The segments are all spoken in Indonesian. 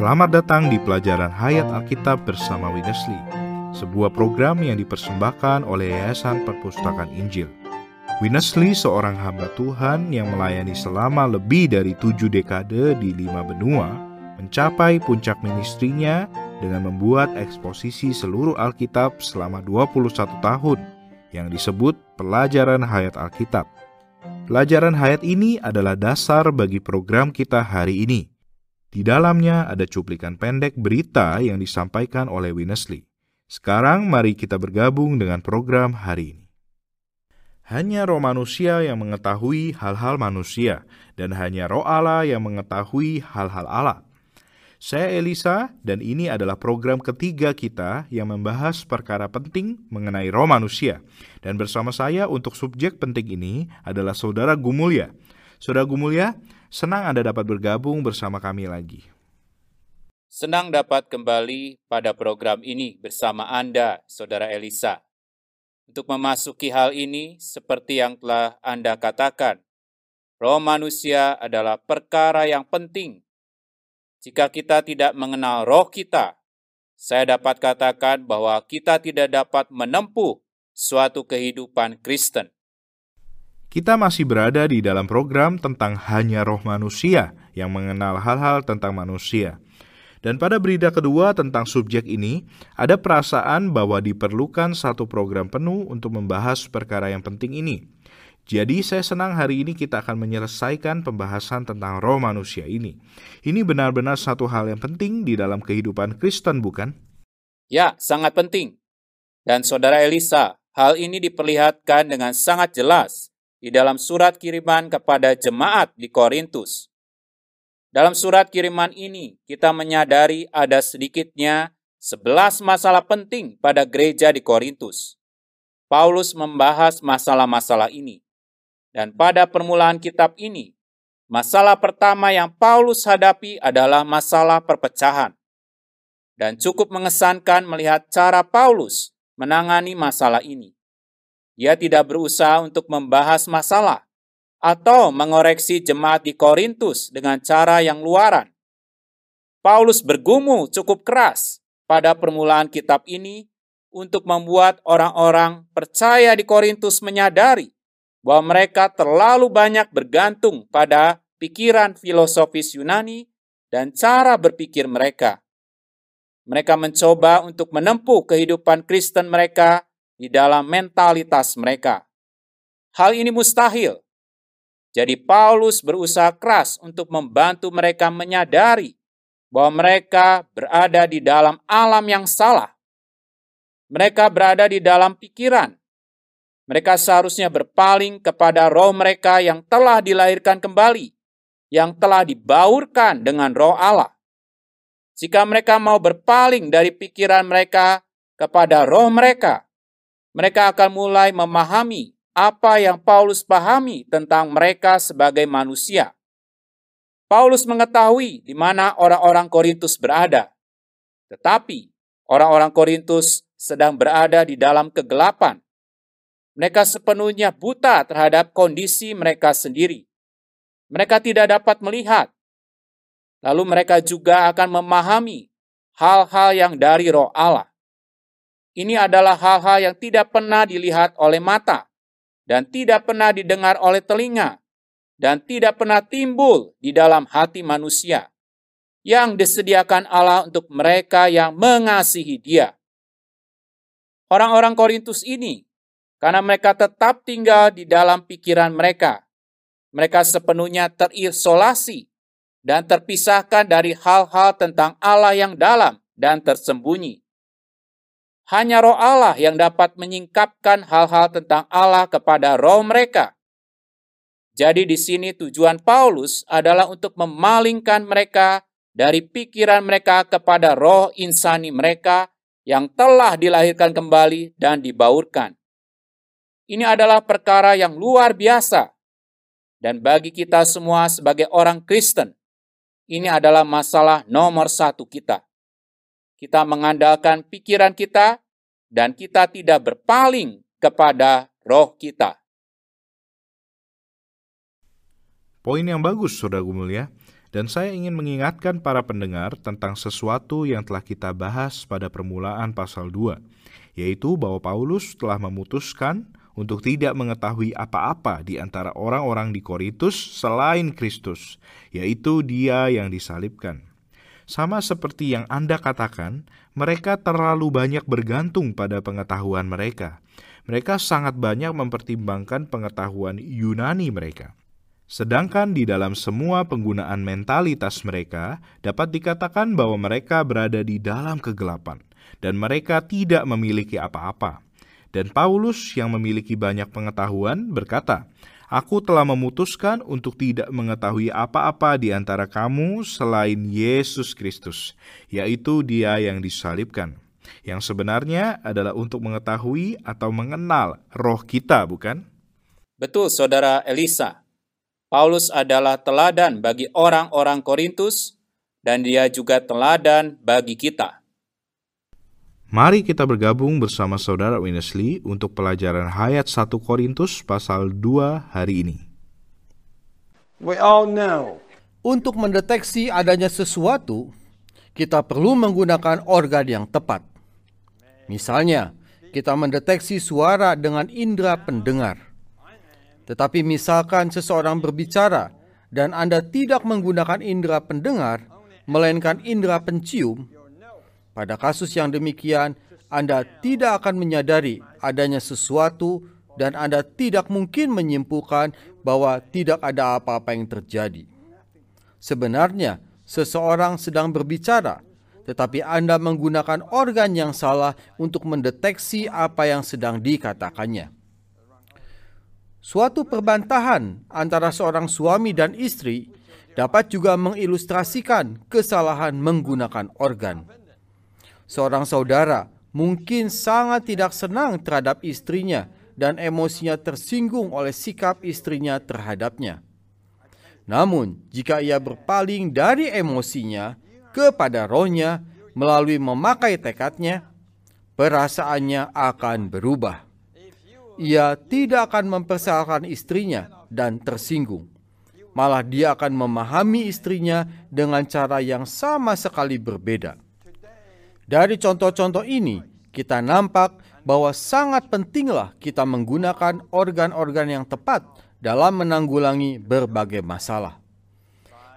Selamat datang di pelajaran Hayat Alkitab bersama Winnesley, sebuah program yang dipersembahkan oleh Yayasan Perpustakaan Injil. Winnesley seorang hamba Tuhan yang melayani selama lebih dari tujuh dekade di lima benua, mencapai puncak ministrinya dengan membuat eksposisi seluruh Alkitab selama 21 tahun yang disebut Pelajaran Hayat Alkitab. Pelajaran hayat ini adalah dasar bagi program kita hari ini – di dalamnya ada cuplikan pendek berita yang disampaikan oleh Winnesley. Sekarang mari kita bergabung dengan program hari ini. Hanya roh manusia yang mengetahui hal-hal manusia, dan hanya roh Allah yang mengetahui hal-hal Allah. Saya Elisa, dan ini adalah program ketiga kita yang membahas perkara penting mengenai roh manusia. Dan bersama saya untuk subjek penting ini adalah Saudara Gumulya. Saudara Gumulya, Senang Anda dapat bergabung bersama kami lagi. Senang dapat kembali pada program ini bersama Anda, Saudara Elisa. Untuk memasuki hal ini, seperti yang telah Anda katakan, roh manusia adalah perkara yang penting. Jika kita tidak mengenal roh kita, saya dapat katakan bahwa kita tidak dapat menempuh suatu kehidupan Kristen. Kita masih berada di dalam program tentang hanya roh manusia yang mengenal hal-hal tentang manusia. Dan pada berita kedua tentang subjek ini, ada perasaan bahwa diperlukan satu program penuh untuk membahas perkara yang penting ini. Jadi saya senang hari ini kita akan menyelesaikan pembahasan tentang roh manusia ini. Ini benar-benar satu hal yang penting di dalam kehidupan Kristen, bukan? Ya, sangat penting. Dan saudara Elisa, hal ini diperlihatkan dengan sangat jelas di dalam surat kiriman kepada jemaat di Korintus. Dalam surat kiriman ini, kita menyadari ada sedikitnya sebelas masalah penting pada gereja di Korintus. Paulus membahas masalah-masalah ini. Dan pada permulaan kitab ini, masalah pertama yang Paulus hadapi adalah masalah perpecahan. Dan cukup mengesankan melihat cara Paulus menangani masalah ini. Ia tidak berusaha untuk membahas masalah atau mengoreksi jemaat di Korintus dengan cara yang luaran. Paulus bergumul cukup keras pada permulaan kitab ini untuk membuat orang-orang percaya di Korintus menyadari bahwa mereka terlalu banyak bergantung pada pikiran filosofis Yunani dan cara berpikir mereka. Mereka mencoba untuk menempuh kehidupan Kristen mereka di dalam mentalitas mereka. Hal ini mustahil. Jadi Paulus berusaha keras untuk membantu mereka menyadari bahwa mereka berada di dalam alam yang salah. Mereka berada di dalam pikiran. Mereka seharusnya berpaling kepada roh mereka yang telah dilahirkan kembali, yang telah dibaurkan dengan roh Allah. Jika mereka mau berpaling dari pikiran mereka kepada roh mereka, mereka akan mulai memahami apa yang Paulus pahami tentang mereka sebagai manusia. Paulus mengetahui di mana orang-orang Korintus berada, tetapi orang-orang Korintus sedang berada di dalam kegelapan. Mereka sepenuhnya buta terhadap kondisi mereka sendiri. Mereka tidak dapat melihat. Lalu mereka juga akan memahami hal-hal yang dari roh Allah. Ini adalah hal-hal yang tidak pernah dilihat oleh mata dan tidak pernah didengar oleh telinga dan tidak pernah timbul di dalam hati manusia yang disediakan Allah untuk mereka yang mengasihi Dia. Orang-orang Korintus ini, karena mereka tetap tinggal di dalam pikiran mereka, mereka sepenuhnya terisolasi dan terpisahkan dari hal-hal tentang Allah yang dalam dan tersembunyi. Hanya roh Allah yang dapat menyingkapkan hal-hal tentang Allah kepada roh mereka. Jadi di sini tujuan Paulus adalah untuk memalingkan mereka dari pikiran mereka kepada roh insani mereka yang telah dilahirkan kembali dan dibaurkan. Ini adalah perkara yang luar biasa. Dan bagi kita semua sebagai orang Kristen, ini adalah masalah nomor satu kita kita mengandalkan pikiran kita, dan kita tidak berpaling kepada roh kita. Poin yang bagus, Saudara Gumul ya. Dan saya ingin mengingatkan para pendengar tentang sesuatu yang telah kita bahas pada permulaan pasal 2, yaitu bahwa Paulus telah memutuskan untuk tidak mengetahui apa-apa di antara orang-orang di Korintus selain Kristus, yaitu Dia yang disalibkan. Sama seperti yang Anda katakan, mereka terlalu banyak bergantung pada pengetahuan mereka. Mereka sangat banyak mempertimbangkan pengetahuan Yunani mereka. Sedangkan di dalam semua penggunaan mentalitas mereka, dapat dikatakan bahwa mereka berada di dalam kegelapan, dan mereka tidak memiliki apa-apa. Dan Paulus, yang memiliki banyak pengetahuan, berkata, "Aku telah memutuskan untuk tidak mengetahui apa-apa di antara kamu selain Yesus Kristus, yaitu Dia yang disalibkan." Yang sebenarnya adalah untuk mengetahui atau mengenal roh kita, bukan? Betul, saudara Elisa. Paulus adalah teladan bagi orang-orang Korintus, dan dia juga teladan bagi kita. Mari kita bergabung bersama saudara Winnesley untuk pelajaran hayat 1 Korintus pasal 2 hari ini. We all know Untuk mendeteksi adanya sesuatu, kita perlu menggunakan organ yang tepat. Misalnya, kita mendeteksi suara dengan indera pendengar. Tetapi misalkan seseorang berbicara dan Anda tidak menggunakan indera pendengar, melainkan indera pencium, pada kasus yang demikian Anda tidak akan menyadari adanya sesuatu dan Anda tidak mungkin menyimpulkan bahwa tidak ada apa-apa yang terjadi. Sebenarnya, seseorang sedang berbicara, tetapi Anda menggunakan organ yang salah untuk mendeteksi apa yang sedang dikatakannya. Suatu perbantahan antara seorang suami dan istri dapat juga mengilustrasikan kesalahan menggunakan organ. Seorang saudara mungkin sangat tidak senang terhadap istrinya dan emosinya tersinggung oleh sikap istrinya terhadapnya. Namun, jika ia berpaling dari emosinya kepada rohnya melalui memakai tekadnya, perasaannya akan berubah ia tidak akan mempersalahkan istrinya dan tersinggung. Malah dia akan memahami istrinya dengan cara yang sama sekali berbeda. Dari contoh-contoh ini, kita nampak bahwa sangat pentinglah kita menggunakan organ-organ yang tepat dalam menanggulangi berbagai masalah.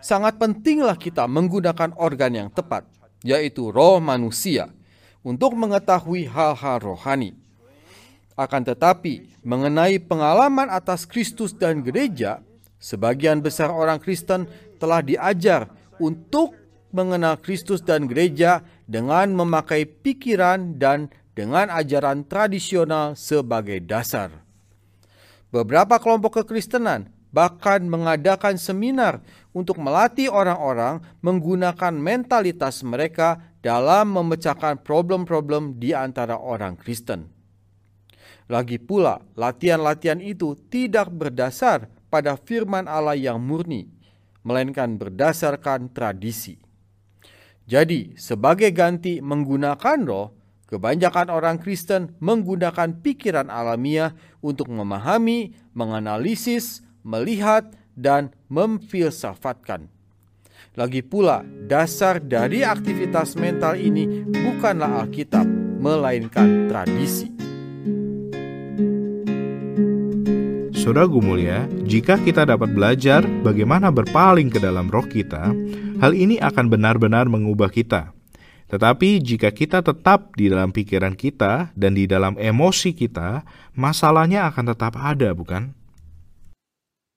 Sangat pentinglah kita menggunakan organ yang tepat, yaitu roh manusia, untuk mengetahui hal-hal rohani akan tetapi, mengenai pengalaman atas Kristus dan gereja, sebagian besar orang Kristen telah diajar untuk mengenal Kristus dan gereja dengan memakai pikiran dan dengan ajaran tradisional sebagai dasar. Beberapa kelompok kekristenan bahkan mengadakan seminar untuk melatih orang-orang menggunakan mentalitas mereka dalam memecahkan problem-problem di antara orang Kristen. Lagi pula, latihan-latihan itu tidak berdasar pada firman Allah yang murni, melainkan berdasarkan tradisi. Jadi, sebagai ganti menggunakan roh, kebanyakan orang Kristen menggunakan pikiran alamiah untuk memahami, menganalisis, melihat, dan memfilsafatkan. Lagi pula, dasar dari aktivitas mental ini bukanlah Alkitab, melainkan tradisi. Saudara mulia, jika kita dapat belajar bagaimana berpaling ke dalam roh kita, hal ini akan benar-benar mengubah kita. Tetapi jika kita tetap di dalam pikiran kita dan di dalam emosi kita, masalahnya akan tetap ada, bukan?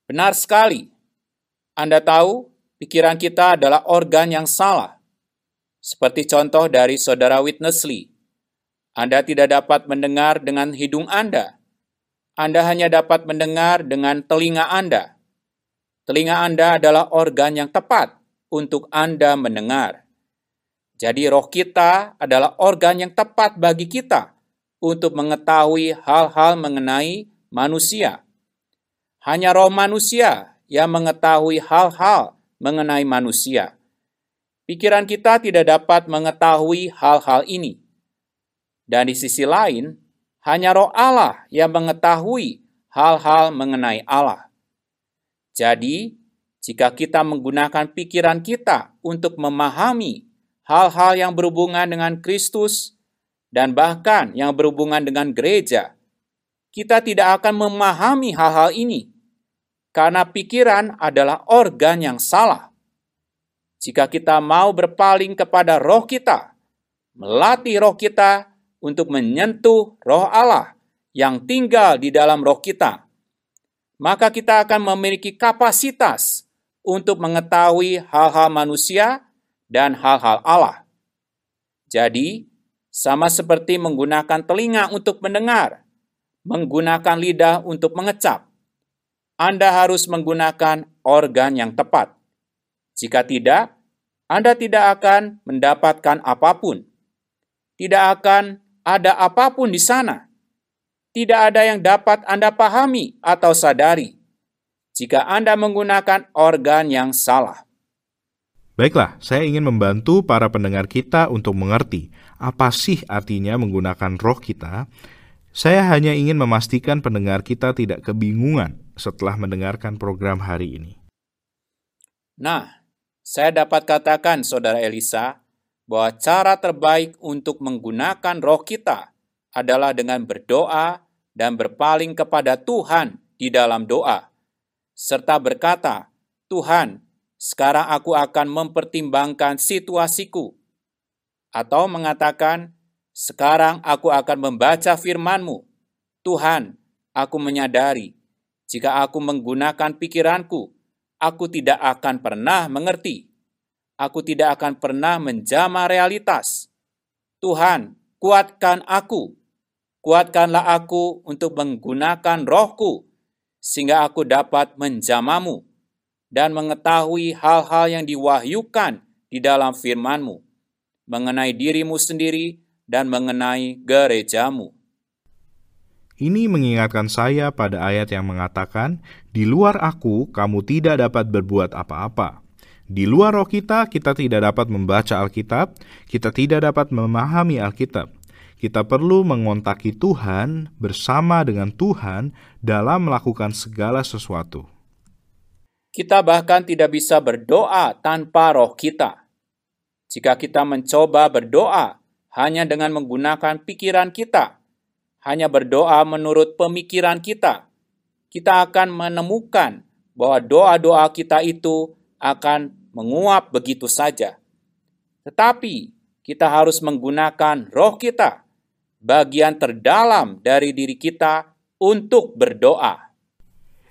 Benar sekali. Anda tahu, pikiran kita adalah organ yang salah. Seperti contoh dari saudara Witness Lee. Anda tidak dapat mendengar dengan hidung Anda, anda hanya dapat mendengar dengan telinga Anda. Telinga Anda adalah organ yang tepat untuk Anda mendengar. Jadi, roh kita adalah organ yang tepat bagi kita untuk mengetahui hal-hal mengenai manusia. Hanya roh manusia yang mengetahui hal-hal mengenai manusia. Pikiran kita tidak dapat mengetahui hal-hal ini. Dan di sisi lain, hanya roh Allah yang mengetahui hal-hal mengenai Allah. Jadi, jika kita menggunakan pikiran kita untuk memahami hal-hal yang berhubungan dengan Kristus dan bahkan yang berhubungan dengan gereja, kita tidak akan memahami hal-hal ini karena pikiran adalah organ yang salah. Jika kita mau berpaling kepada roh kita, melatih roh kita untuk menyentuh roh Allah yang tinggal di dalam roh kita, maka kita akan memiliki kapasitas untuk mengetahui hal-hal manusia dan hal-hal Allah. Jadi, sama seperti menggunakan telinga untuk mendengar, menggunakan lidah untuk mengecap, Anda harus menggunakan organ yang tepat. Jika tidak, Anda tidak akan mendapatkan apa pun. Tidak akan ada apa pun di sana. Tidak ada yang dapat Anda pahami atau sadari jika Anda menggunakan organ yang salah. Baiklah, saya ingin membantu para pendengar kita untuk mengerti apa sih artinya menggunakan roh kita. Saya hanya ingin memastikan pendengar kita tidak kebingungan setelah mendengarkan program hari ini. Nah, saya dapat katakan, Saudara Elisa, bahwa cara terbaik untuk menggunakan roh kita adalah dengan berdoa dan berpaling kepada Tuhan di dalam doa serta berkata, "Tuhan, sekarang aku akan mempertimbangkan situasiku." Atau mengatakan, "Sekarang aku akan membaca firman-Mu." Tuhan, aku menyadari jika aku menggunakan pikiranku, aku tidak akan pernah mengerti. Aku tidak akan pernah menjama realitas. Tuhan, kuatkan aku. Kuatkanlah aku untuk menggunakan rohku sehingga aku dapat menjamamu dan mengetahui hal-hal yang diwahyukan di dalam firman-Mu mengenai dirimu sendiri dan mengenai gerejamu. Ini mengingatkan saya pada ayat yang mengatakan, "Di luar Aku, kamu tidak dapat berbuat apa-apa." Di luar roh kita, kita tidak dapat membaca Alkitab, kita tidak dapat memahami Alkitab kita perlu mengontaki Tuhan bersama dengan Tuhan dalam melakukan segala sesuatu. Kita bahkan tidak bisa berdoa tanpa roh kita. Jika kita mencoba berdoa hanya dengan menggunakan pikiran kita, hanya berdoa menurut pemikiran kita, kita akan menemukan bahwa doa-doa kita itu akan menguap begitu saja. Tetapi kita harus menggunakan roh kita bagian terdalam dari diri kita untuk berdoa.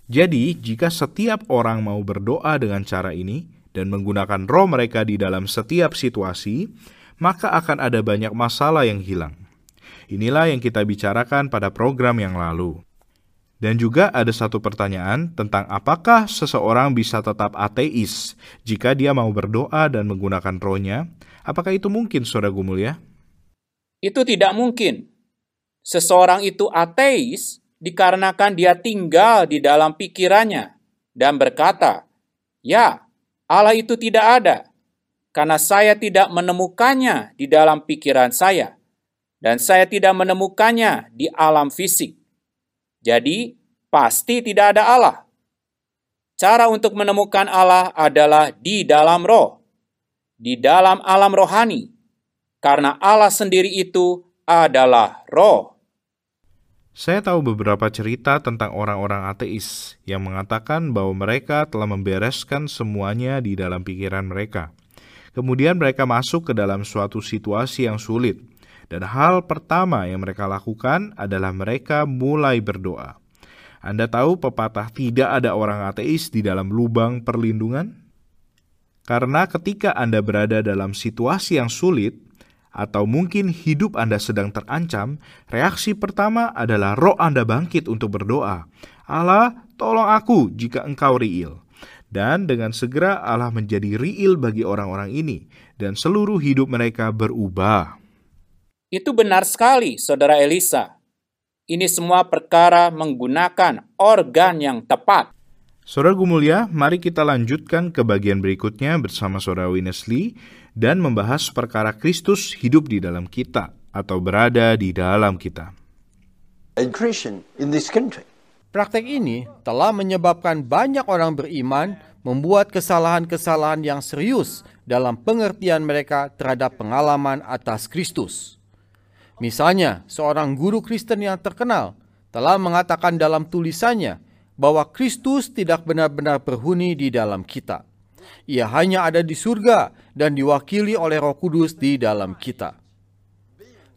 Jadi, jika setiap orang mau berdoa dengan cara ini dan menggunakan roh mereka di dalam setiap situasi, maka akan ada banyak masalah yang hilang. Inilah yang kita bicarakan pada program yang lalu. Dan juga ada satu pertanyaan tentang apakah seseorang bisa tetap ateis jika dia mau berdoa dan menggunakan rohnya. Apakah itu mungkin, Saudara Gumul ya? Itu tidak mungkin. Seseorang itu ateis dikarenakan dia tinggal di dalam pikirannya dan berkata, "Ya, Allah itu tidak ada, karena saya tidak menemukannya di dalam pikiran saya, dan saya tidak menemukannya di alam fisik. Jadi, pasti tidak ada Allah." Cara untuk menemukan Allah adalah di dalam roh, di dalam alam rohani, karena Allah sendiri itu adalah roh. Saya tahu beberapa cerita tentang orang-orang ateis yang mengatakan bahwa mereka telah membereskan semuanya di dalam pikiran mereka. Kemudian mereka masuk ke dalam suatu situasi yang sulit, dan hal pertama yang mereka lakukan adalah mereka mulai berdoa. Anda tahu pepatah tidak ada orang ateis di dalam lubang perlindungan? Karena ketika Anda berada dalam situasi yang sulit, atau mungkin hidup Anda sedang terancam, reaksi pertama adalah roh Anda bangkit untuk berdoa. Allah, tolong aku jika engkau riil. Dan dengan segera Allah menjadi riil bagi orang-orang ini, dan seluruh hidup mereka berubah. Itu benar sekali, Saudara Elisa. Ini semua perkara menggunakan organ yang tepat. Saudara Gumulia, mari kita lanjutkan ke bagian berikutnya bersama Saudara Winnesley dan membahas perkara Kristus hidup di dalam kita atau berada di dalam kita. Praktek ini telah menyebabkan banyak orang beriman membuat kesalahan-kesalahan yang serius dalam pengertian mereka terhadap pengalaman atas Kristus. Misalnya, seorang guru Kristen yang terkenal telah mengatakan dalam tulisannya bahwa Kristus tidak benar-benar berhuni di dalam kita. Ia hanya ada di surga dan diwakili oleh Roh Kudus di dalam kita.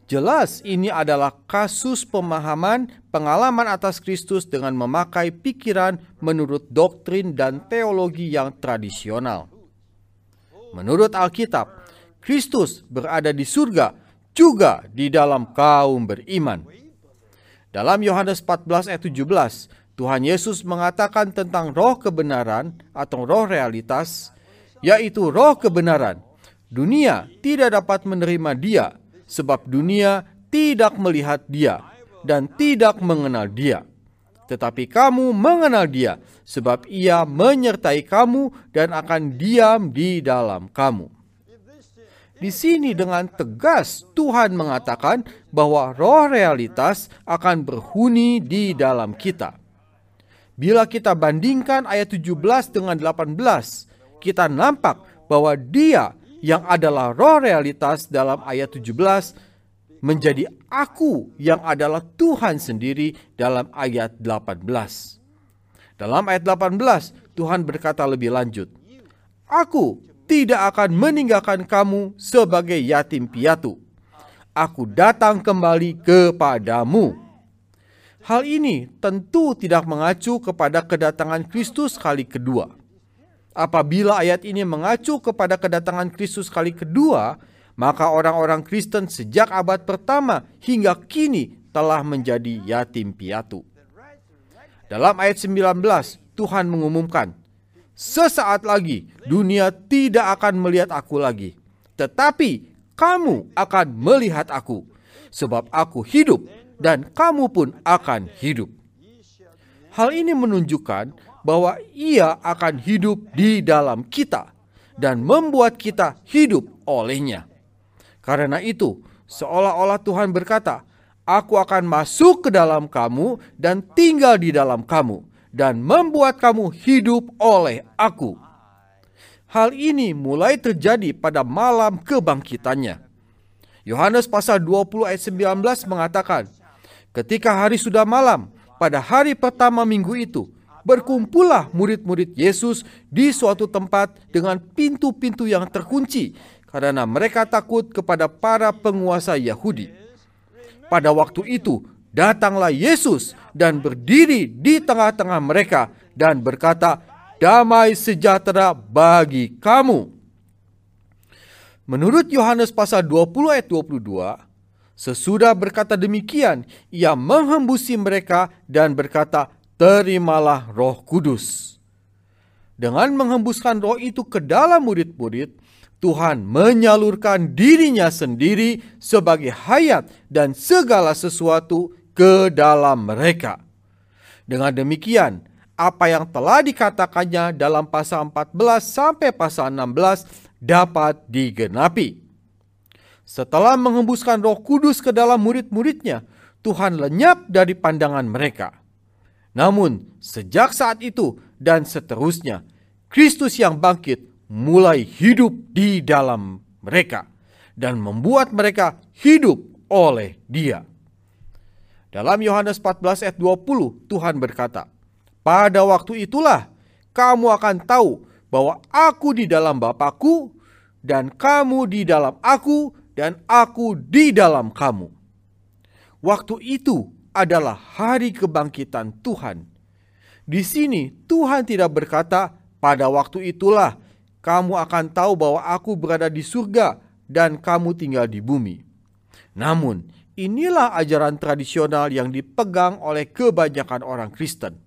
Jelas ini adalah kasus pemahaman pengalaman atas Kristus dengan memakai pikiran menurut doktrin dan teologi yang tradisional. Menurut Alkitab, Kristus berada di surga juga di dalam kaum beriman. Dalam Yohanes 14 ayat 17, Tuhan Yesus mengatakan tentang roh kebenaran atau roh realitas, yaitu roh kebenaran. Dunia tidak dapat menerima dia sebab dunia tidak melihat dia dan tidak mengenal dia. Tetapi kamu mengenal dia, sebab ia menyertai kamu dan akan diam di dalam kamu. Di sini dengan tegas Tuhan mengatakan bahwa roh realitas akan berhuni di dalam kita. Bila kita bandingkan ayat 17 dengan 18, kita nampak bahwa dia yang adalah roh realitas dalam ayat 17 menjadi aku yang adalah Tuhan sendiri dalam ayat 18. Dalam ayat 18 Tuhan berkata lebih lanjut, Aku tidak akan meninggalkan kamu sebagai yatim piatu. Aku datang kembali kepadamu. Hal ini tentu tidak mengacu kepada kedatangan Kristus kali kedua apabila ayat ini mengacu kepada kedatangan Kristus kali kedua, maka orang-orang Kristen sejak abad pertama hingga kini telah menjadi yatim piatu. Dalam ayat 19, Tuhan mengumumkan, Sesaat lagi dunia tidak akan melihat aku lagi, tetapi kamu akan melihat aku, sebab aku hidup dan kamu pun akan hidup. Hal ini menunjukkan bahwa Ia akan hidup di dalam kita dan membuat kita hidup olehnya. Karena itu, seolah-olah Tuhan berkata, "Aku akan masuk ke dalam kamu dan tinggal di dalam kamu, dan membuat kamu hidup oleh Aku." Hal ini mulai terjadi pada malam kebangkitannya. Yohanes pasal 20 ayat 19 mengatakan, Ketika hari sudah malam, pada hari pertama minggu itu, berkumpullah murid-murid Yesus di suatu tempat dengan pintu-pintu yang terkunci karena mereka takut kepada para penguasa Yahudi. Pada waktu itu, datanglah Yesus dan berdiri di tengah-tengah mereka dan berkata, "Damai sejahtera bagi kamu." Menurut Yohanes pasal 20 ayat 22, sesudah berkata demikian, ia menghembusi mereka dan berkata, terimalah roh kudus. Dengan menghembuskan roh itu ke dalam murid-murid, Tuhan menyalurkan dirinya sendiri sebagai hayat dan segala sesuatu ke dalam mereka. Dengan demikian, apa yang telah dikatakannya dalam pasal 14 sampai pasal 16 dapat digenapi. Setelah menghembuskan roh kudus ke dalam murid-muridnya, Tuhan lenyap dari pandangan mereka. Namun, sejak saat itu dan seterusnya, Kristus yang bangkit mulai hidup di dalam mereka dan membuat mereka hidup oleh Dia. Dalam Yohanes 14 ayat 20, Tuhan berkata, "Pada waktu itulah kamu akan tahu bahwa aku di dalam Bapakku dan kamu di dalam aku dan aku di dalam kamu." Waktu itu adalah hari kebangkitan Tuhan. Di sini Tuhan tidak berkata, "Pada waktu itulah kamu akan tahu bahwa aku berada di surga dan kamu tinggal di bumi." Namun, inilah ajaran tradisional yang dipegang oleh kebanyakan orang Kristen.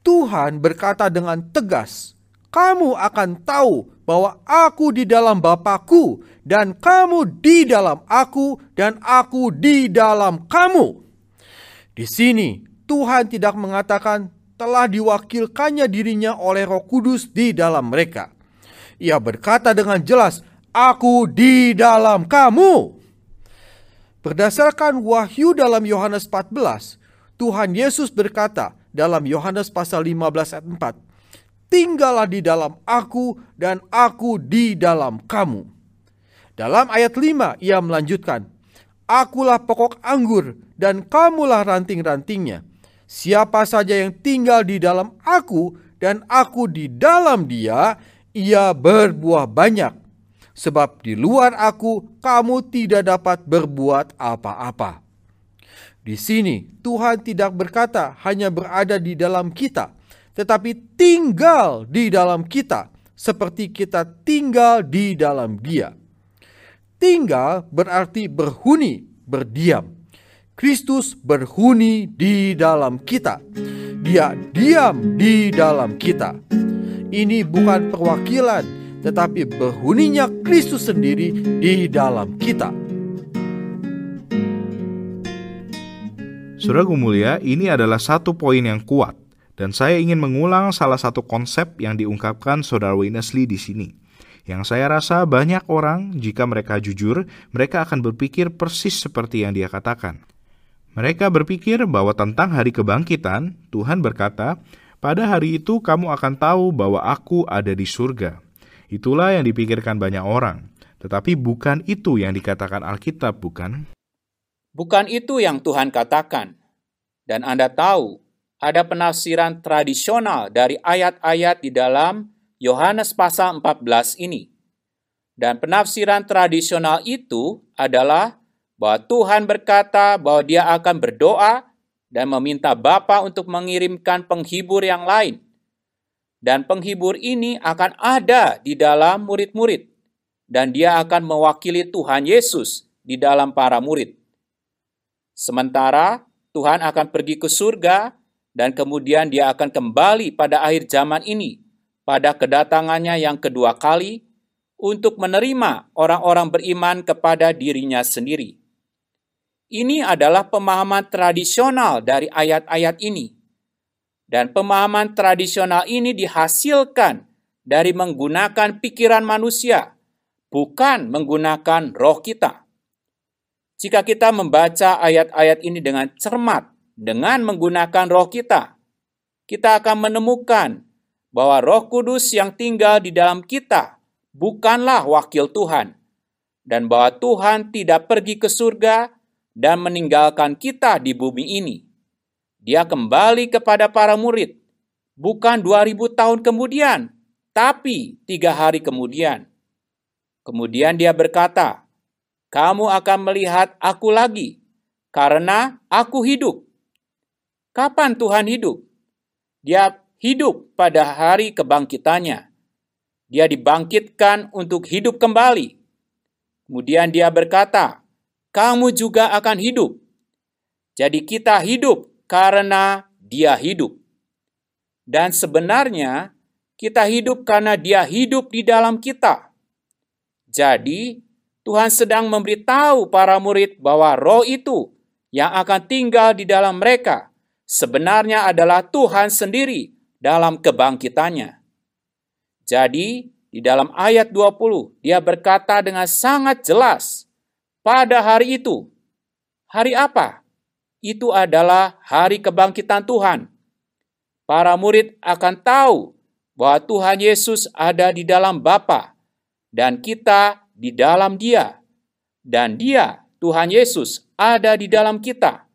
Tuhan berkata dengan tegas, "Kamu akan tahu bahwa aku di dalam Bapakku dan kamu di dalam aku dan aku di dalam kamu." Di sini Tuhan tidak mengatakan telah diwakilkannya dirinya oleh Roh Kudus di dalam mereka. Ia berkata dengan jelas, "Aku di dalam kamu." Berdasarkan wahyu dalam Yohanes 14, Tuhan Yesus berkata dalam Yohanes pasal 15 ayat 4, tinggallah di dalam aku dan aku di dalam kamu. Dalam ayat 5 ia melanjutkan, Akulah pokok anggur dan kamulah ranting-rantingnya. Siapa saja yang tinggal di dalam aku dan aku di dalam dia, ia berbuah banyak. Sebab di luar aku kamu tidak dapat berbuat apa-apa. Di sini Tuhan tidak berkata hanya berada di dalam kita, tetapi tinggal di dalam kita seperti kita tinggal di dalam Dia. Tinggal berarti berhuni, berdiam. Kristus berhuni di dalam kita. Dia diam di dalam kita. Ini bukan perwakilan, tetapi berhuninya Kristus sendiri di dalam kita. Saudara mulia, ini adalah satu poin yang kuat, dan saya ingin mengulang salah satu konsep yang diungkapkan Saudara Winnesley di sini. Yang saya rasa banyak orang, jika mereka jujur, mereka akan berpikir persis seperti yang dia katakan. Mereka berpikir bahwa tentang hari kebangkitan, Tuhan berkata, "Pada hari itu kamu akan tahu bahwa Aku ada di surga." Itulah yang dipikirkan banyak orang, tetapi bukan itu yang dikatakan Alkitab, bukan? Bukan itu yang Tuhan katakan. Dan Anda tahu, ada penafsiran tradisional dari ayat-ayat di dalam Yohanes pasal 14 ini. Dan penafsiran tradisional itu adalah bahwa Tuhan berkata bahwa dia akan berdoa dan meminta Bapa untuk mengirimkan penghibur yang lain. Dan penghibur ini akan ada di dalam murid-murid. Dan dia akan mewakili Tuhan Yesus di dalam para murid. Sementara Tuhan akan pergi ke surga dan kemudian dia akan kembali pada akhir zaman ini pada kedatangannya yang kedua kali untuk menerima orang-orang beriman kepada dirinya sendiri. Ini adalah pemahaman tradisional dari ayat-ayat ini. Dan pemahaman tradisional ini dihasilkan dari menggunakan pikiran manusia, bukan menggunakan roh kita. Jika kita membaca ayat-ayat ini dengan cermat, dengan menggunakan roh kita, kita akan menemukan bahwa Roh Kudus yang tinggal di dalam kita bukanlah wakil Tuhan, dan bahwa Tuhan tidak pergi ke surga dan meninggalkan kita di bumi ini. Dia kembali kepada para murid, bukan 2000 tahun kemudian, tapi tiga hari kemudian. Kemudian dia berkata, kamu akan melihat aku lagi, karena aku hidup. Kapan Tuhan hidup? Dia hidup pada hari kebangkitannya. Dia dibangkitkan untuk hidup kembali. Kemudian dia berkata, "Kamu juga akan hidup." Jadi, kita hidup karena Dia hidup, dan sebenarnya kita hidup karena Dia hidup di dalam kita. Jadi, Tuhan sedang memberitahu para murid bahwa Roh itu yang akan tinggal di dalam mereka sebenarnya adalah Tuhan sendiri dalam kebangkitannya. Jadi, di dalam ayat 20, dia berkata dengan sangat jelas, pada hari itu, hari apa? Itu adalah hari kebangkitan Tuhan. Para murid akan tahu bahwa Tuhan Yesus ada di dalam Bapa dan kita di dalam Dia. Dan Dia, Tuhan Yesus, ada di dalam kita.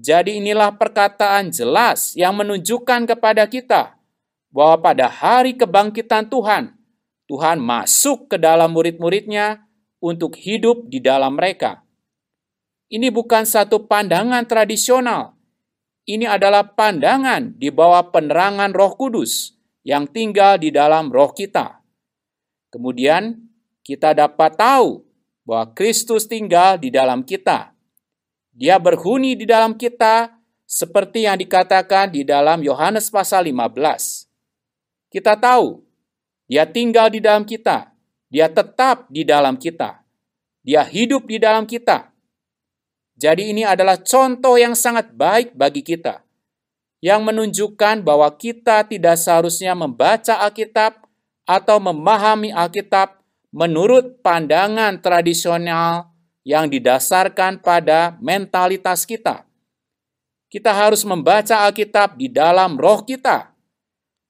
Jadi inilah perkataan jelas yang menunjukkan kepada kita bahwa pada hari kebangkitan Tuhan, Tuhan masuk ke dalam murid-muridnya untuk hidup di dalam mereka. Ini bukan satu pandangan tradisional. Ini adalah pandangan di bawah penerangan Roh Kudus yang tinggal di dalam roh kita. Kemudian kita dapat tahu bahwa Kristus tinggal di dalam kita. Dia berhuni di dalam kita seperti yang dikatakan di dalam Yohanes pasal 15. Kita tahu dia tinggal di dalam kita. Dia tetap di dalam kita. Dia hidup di dalam kita. Jadi ini adalah contoh yang sangat baik bagi kita yang menunjukkan bahwa kita tidak seharusnya membaca Alkitab atau memahami Alkitab menurut pandangan tradisional yang didasarkan pada mentalitas kita. Kita harus membaca Alkitab di dalam roh kita.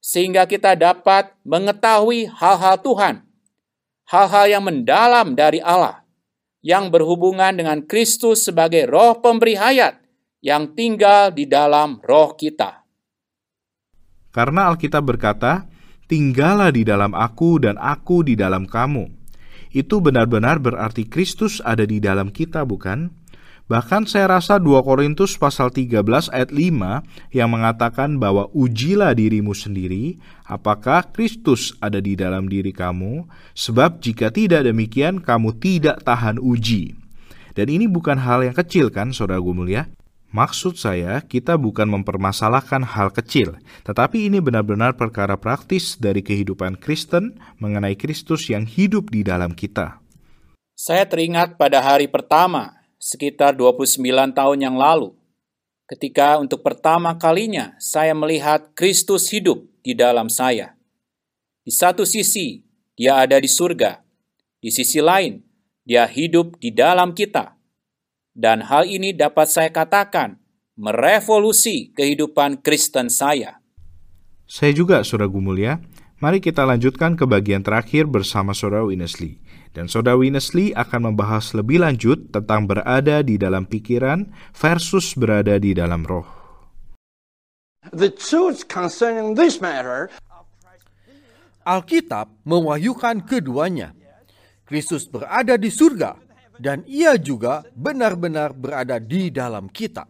sehingga kita dapat mengetahui hal-hal Tuhan, hal-hal yang mendalam dari Allah, yang berhubungan dengan Kristus sebagai roh pemberi hayat yang tinggal di dalam roh kita. Karena Alkitab berkata, tinggallah di dalam aku dan aku di dalam kamu. Itu benar-benar berarti Kristus ada di dalam kita, bukan? Bahkan saya rasa 2 Korintus pasal 13 ayat 5 yang mengatakan bahwa ujilah dirimu sendiri apakah Kristus ada di dalam diri kamu sebab jika tidak demikian kamu tidak tahan uji. Dan ini bukan hal yang kecil kan saudara mulia? Maksud saya, kita bukan mempermasalahkan hal kecil, tetapi ini benar-benar perkara praktis dari kehidupan Kristen mengenai Kristus yang hidup di dalam kita. Saya teringat pada hari pertama sekitar 29 tahun yang lalu, ketika untuk pertama kalinya saya melihat Kristus hidup di dalam saya. Di satu sisi, dia ada di surga. Di sisi lain, dia hidup di dalam kita. Dan hal ini dapat saya katakan merevolusi kehidupan Kristen saya. Saya juga, Saudara Gumulia. Mari kita lanjutkan ke bagian terakhir bersama Saudara Winnesley. Dan Saudara Winnesley akan membahas lebih lanjut tentang berada di dalam pikiran versus berada di dalam roh. The truth concerning this matter Alkitab mewahyukan keduanya. Kristus berada di surga dan ia juga benar-benar berada di dalam kita.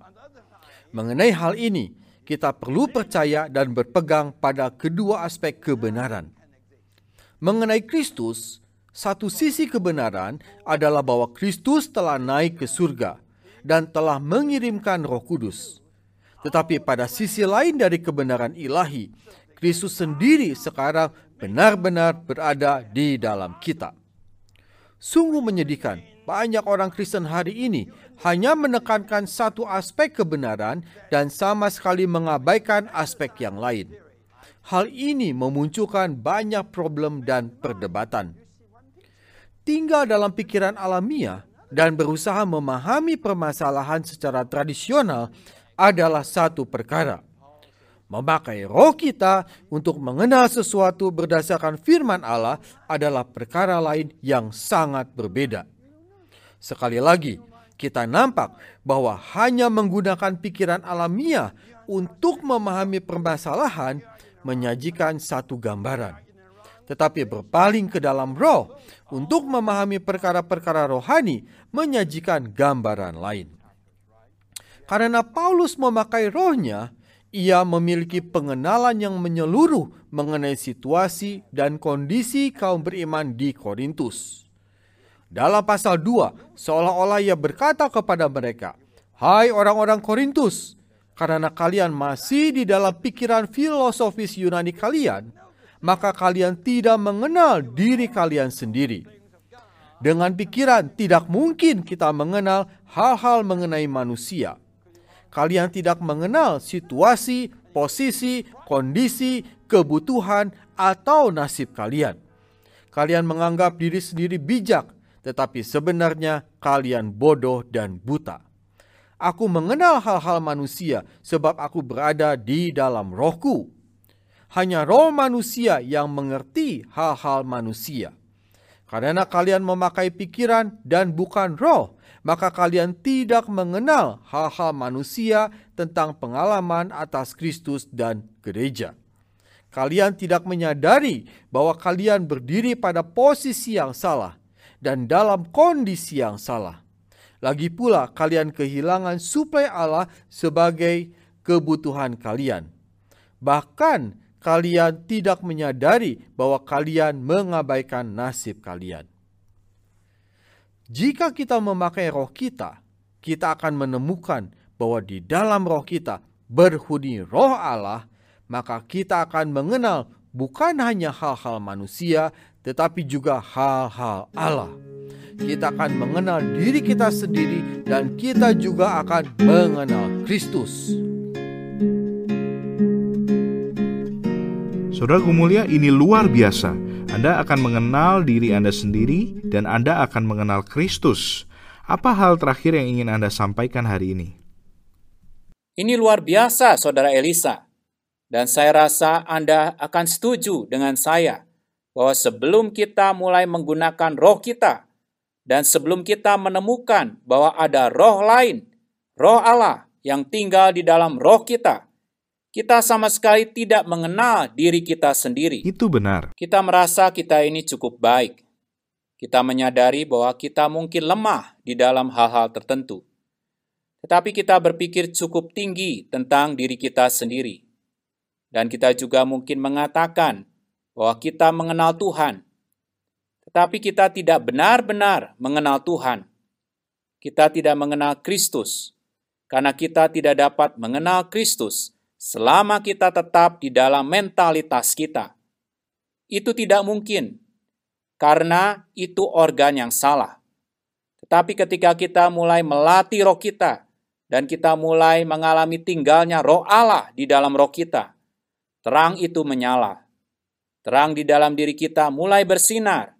Mengenai hal ini, kita perlu percaya dan berpegang pada kedua aspek kebenaran. Mengenai Kristus, satu sisi kebenaran adalah bahwa Kristus telah naik ke surga dan telah mengirimkan Roh Kudus. Tetapi pada sisi lain dari kebenaran ilahi, Kristus sendiri sekarang benar-benar berada di dalam kita. Sungguh menyedihkan, banyak orang Kristen hari ini hanya menekankan satu aspek kebenaran dan sama sekali mengabaikan aspek yang lain. Hal ini memunculkan banyak problem dan perdebatan tinggal dalam pikiran alamiah dan berusaha memahami permasalahan secara tradisional adalah satu perkara. Memakai roh kita untuk mengenal sesuatu berdasarkan firman Allah adalah perkara lain yang sangat berbeda. Sekali lagi, kita nampak bahwa hanya menggunakan pikiran alamiah untuk memahami permasalahan menyajikan satu gambaran tetapi berpaling ke dalam roh untuk memahami perkara-perkara rohani menyajikan gambaran lain. Karena Paulus memakai rohnya, ia memiliki pengenalan yang menyeluruh mengenai situasi dan kondisi kaum beriman di Korintus. Dalam pasal 2, seolah-olah ia berkata kepada mereka, Hai orang-orang Korintus, karena kalian masih di dalam pikiran filosofis Yunani kalian, maka kalian tidak mengenal diri kalian sendiri. Dengan pikiran, tidak mungkin kita mengenal hal-hal mengenai manusia. Kalian tidak mengenal situasi, posisi, kondisi, kebutuhan, atau nasib kalian. Kalian menganggap diri sendiri bijak, tetapi sebenarnya kalian bodoh dan buta. Aku mengenal hal-hal manusia sebab aku berada di dalam rohku hanya roh manusia yang mengerti hal-hal manusia. Karena kalian memakai pikiran dan bukan roh, maka kalian tidak mengenal hal-hal manusia tentang pengalaman atas Kristus dan gereja. Kalian tidak menyadari bahwa kalian berdiri pada posisi yang salah dan dalam kondisi yang salah. Lagi pula, kalian kehilangan suplai Allah sebagai kebutuhan kalian. Bahkan kalian tidak menyadari bahwa kalian mengabaikan nasib kalian. Jika kita memakai roh kita, kita akan menemukan bahwa di dalam roh kita berhuni roh Allah, maka kita akan mengenal bukan hanya hal-hal manusia, tetapi juga hal-hal Allah. Kita akan mengenal diri kita sendiri, dan kita juga akan mengenal Kristus. Saudara Gumulia, ini luar biasa. Anda akan mengenal diri Anda sendiri dan Anda akan mengenal Kristus. Apa hal terakhir yang ingin Anda sampaikan hari ini? Ini luar biasa, Saudara Elisa. Dan saya rasa Anda akan setuju dengan saya bahwa sebelum kita mulai menggunakan roh kita, dan sebelum kita menemukan bahwa ada roh lain, roh Allah yang tinggal di dalam roh kita, kita sama sekali tidak mengenal diri kita sendiri. Itu benar. Kita merasa kita ini cukup baik. Kita menyadari bahwa kita mungkin lemah di dalam hal-hal tertentu. Tetapi kita berpikir cukup tinggi tentang diri kita sendiri. Dan kita juga mungkin mengatakan bahwa kita mengenal Tuhan. Tetapi kita tidak benar-benar mengenal Tuhan. Kita tidak mengenal Kristus. Karena kita tidak dapat mengenal Kristus selama kita tetap di dalam mentalitas kita. Itu tidak mungkin, karena itu organ yang salah. Tetapi ketika kita mulai melatih roh kita, dan kita mulai mengalami tinggalnya roh Allah di dalam roh kita, terang itu menyala. Terang di dalam diri kita mulai bersinar.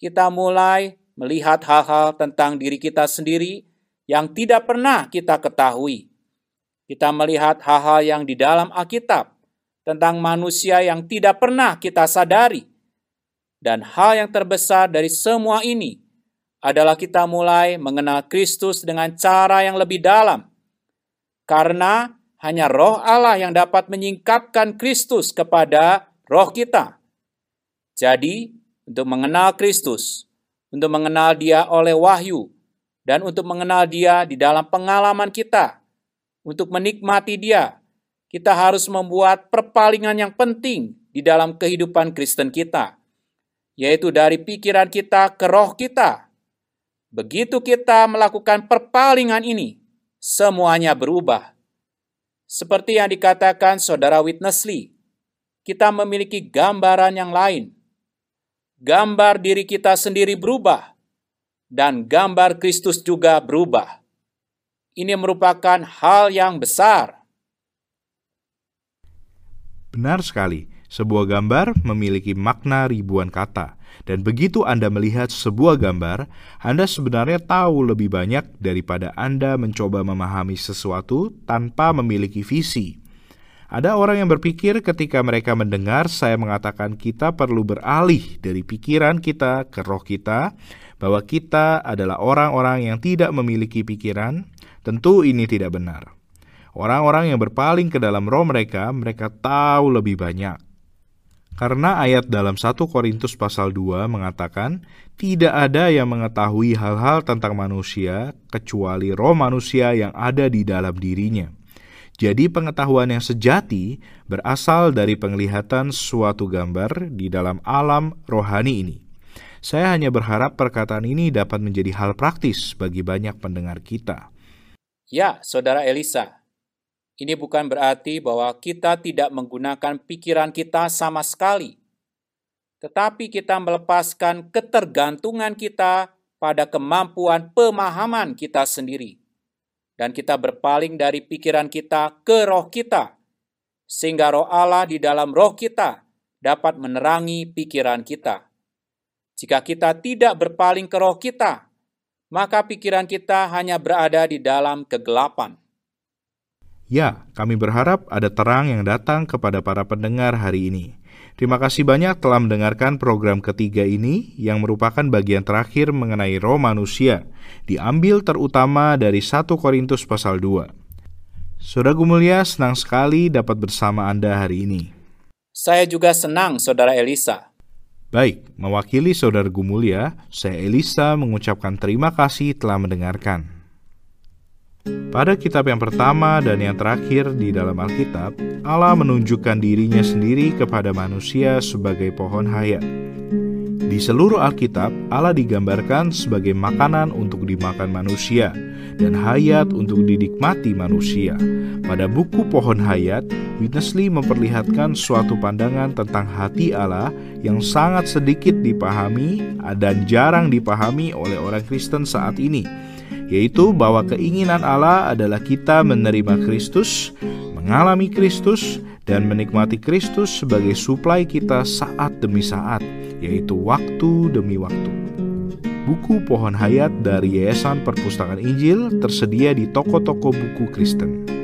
Kita mulai melihat hal-hal tentang diri kita sendiri yang tidak pernah kita ketahui. Kita melihat hal-hal yang di dalam Alkitab tentang manusia yang tidak pernah kita sadari. Dan hal yang terbesar dari semua ini adalah kita mulai mengenal Kristus dengan cara yang lebih dalam. Karena hanya roh Allah yang dapat menyingkapkan Kristus kepada roh kita. Jadi, untuk mengenal Kristus, untuk mengenal dia oleh wahyu, dan untuk mengenal dia di dalam pengalaman kita, untuk menikmati dia, kita harus membuat perpalingan yang penting di dalam kehidupan Kristen kita, yaitu dari pikiran kita ke roh kita, Begitu kita melakukan perpalingan ini, semuanya berubah. Seperti yang dikatakan saudara Witness Lee, kita memiliki gambaran yang lain. Gambar diri kita sendiri berubah, dan gambar Kristus juga berubah. Ini merupakan hal yang besar. Benar sekali, sebuah gambar memiliki makna ribuan kata. Dan begitu Anda melihat sebuah gambar, Anda sebenarnya tahu lebih banyak daripada Anda mencoba memahami sesuatu tanpa memiliki visi. Ada orang yang berpikir ketika mereka mendengar saya mengatakan kita perlu beralih dari pikiran kita ke roh kita, bahwa kita adalah orang-orang yang tidak memiliki pikiran, tentu ini tidak benar. Orang-orang yang berpaling ke dalam roh mereka, mereka tahu lebih banyak. Karena ayat dalam 1 Korintus pasal 2 mengatakan, tidak ada yang mengetahui hal-hal tentang manusia kecuali roh manusia yang ada di dalam dirinya. Jadi pengetahuan yang sejati berasal dari penglihatan suatu gambar di dalam alam rohani ini. Saya hanya berharap perkataan ini dapat menjadi hal praktis bagi banyak pendengar kita. Ya, Saudara Elisa, ini bukan berarti bahwa kita tidak menggunakan pikiran kita sama sekali, tetapi kita melepaskan ketergantungan kita pada kemampuan pemahaman kita sendiri, dan kita berpaling dari pikiran kita ke roh kita, sehingga roh Allah di dalam roh kita dapat menerangi pikiran kita. Jika kita tidak berpaling ke roh kita, maka pikiran kita hanya berada di dalam kegelapan. Ya, kami berharap ada terang yang datang kepada para pendengar hari ini. Terima kasih banyak telah mendengarkan program ketiga ini yang merupakan bagian terakhir mengenai roh manusia, diambil terutama dari 1 Korintus pasal 2. Saudara Gumulia senang sekali dapat bersama Anda hari ini. Saya juga senang, Saudara Elisa. Baik, mewakili Saudara Gumulia, saya Elisa mengucapkan terima kasih telah mendengarkan. Pada kitab yang pertama dan yang terakhir di dalam Alkitab, Allah menunjukkan dirinya sendiri kepada manusia sebagai pohon hayat. Di seluruh Alkitab, Allah digambarkan sebagai makanan untuk dimakan manusia dan hayat untuk dinikmati manusia. Pada buku Pohon Hayat, Witness memperlihatkan suatu pandangan tentang hati Allah yang sangat sedikit dipahami dan jarang dipahami oleh orang Kristen saat ini yaitu bahwa keinginan Allah adalah kita menerima Kristus, mengalami Kristus, dan menikmati Kristus sebagai suplai kita saat demi saat, yaitu waktu demi waktu. Buku Pohon Hayat dari Yayasan Perpustakaan Injil tersedia di toko-toko buku Kristen.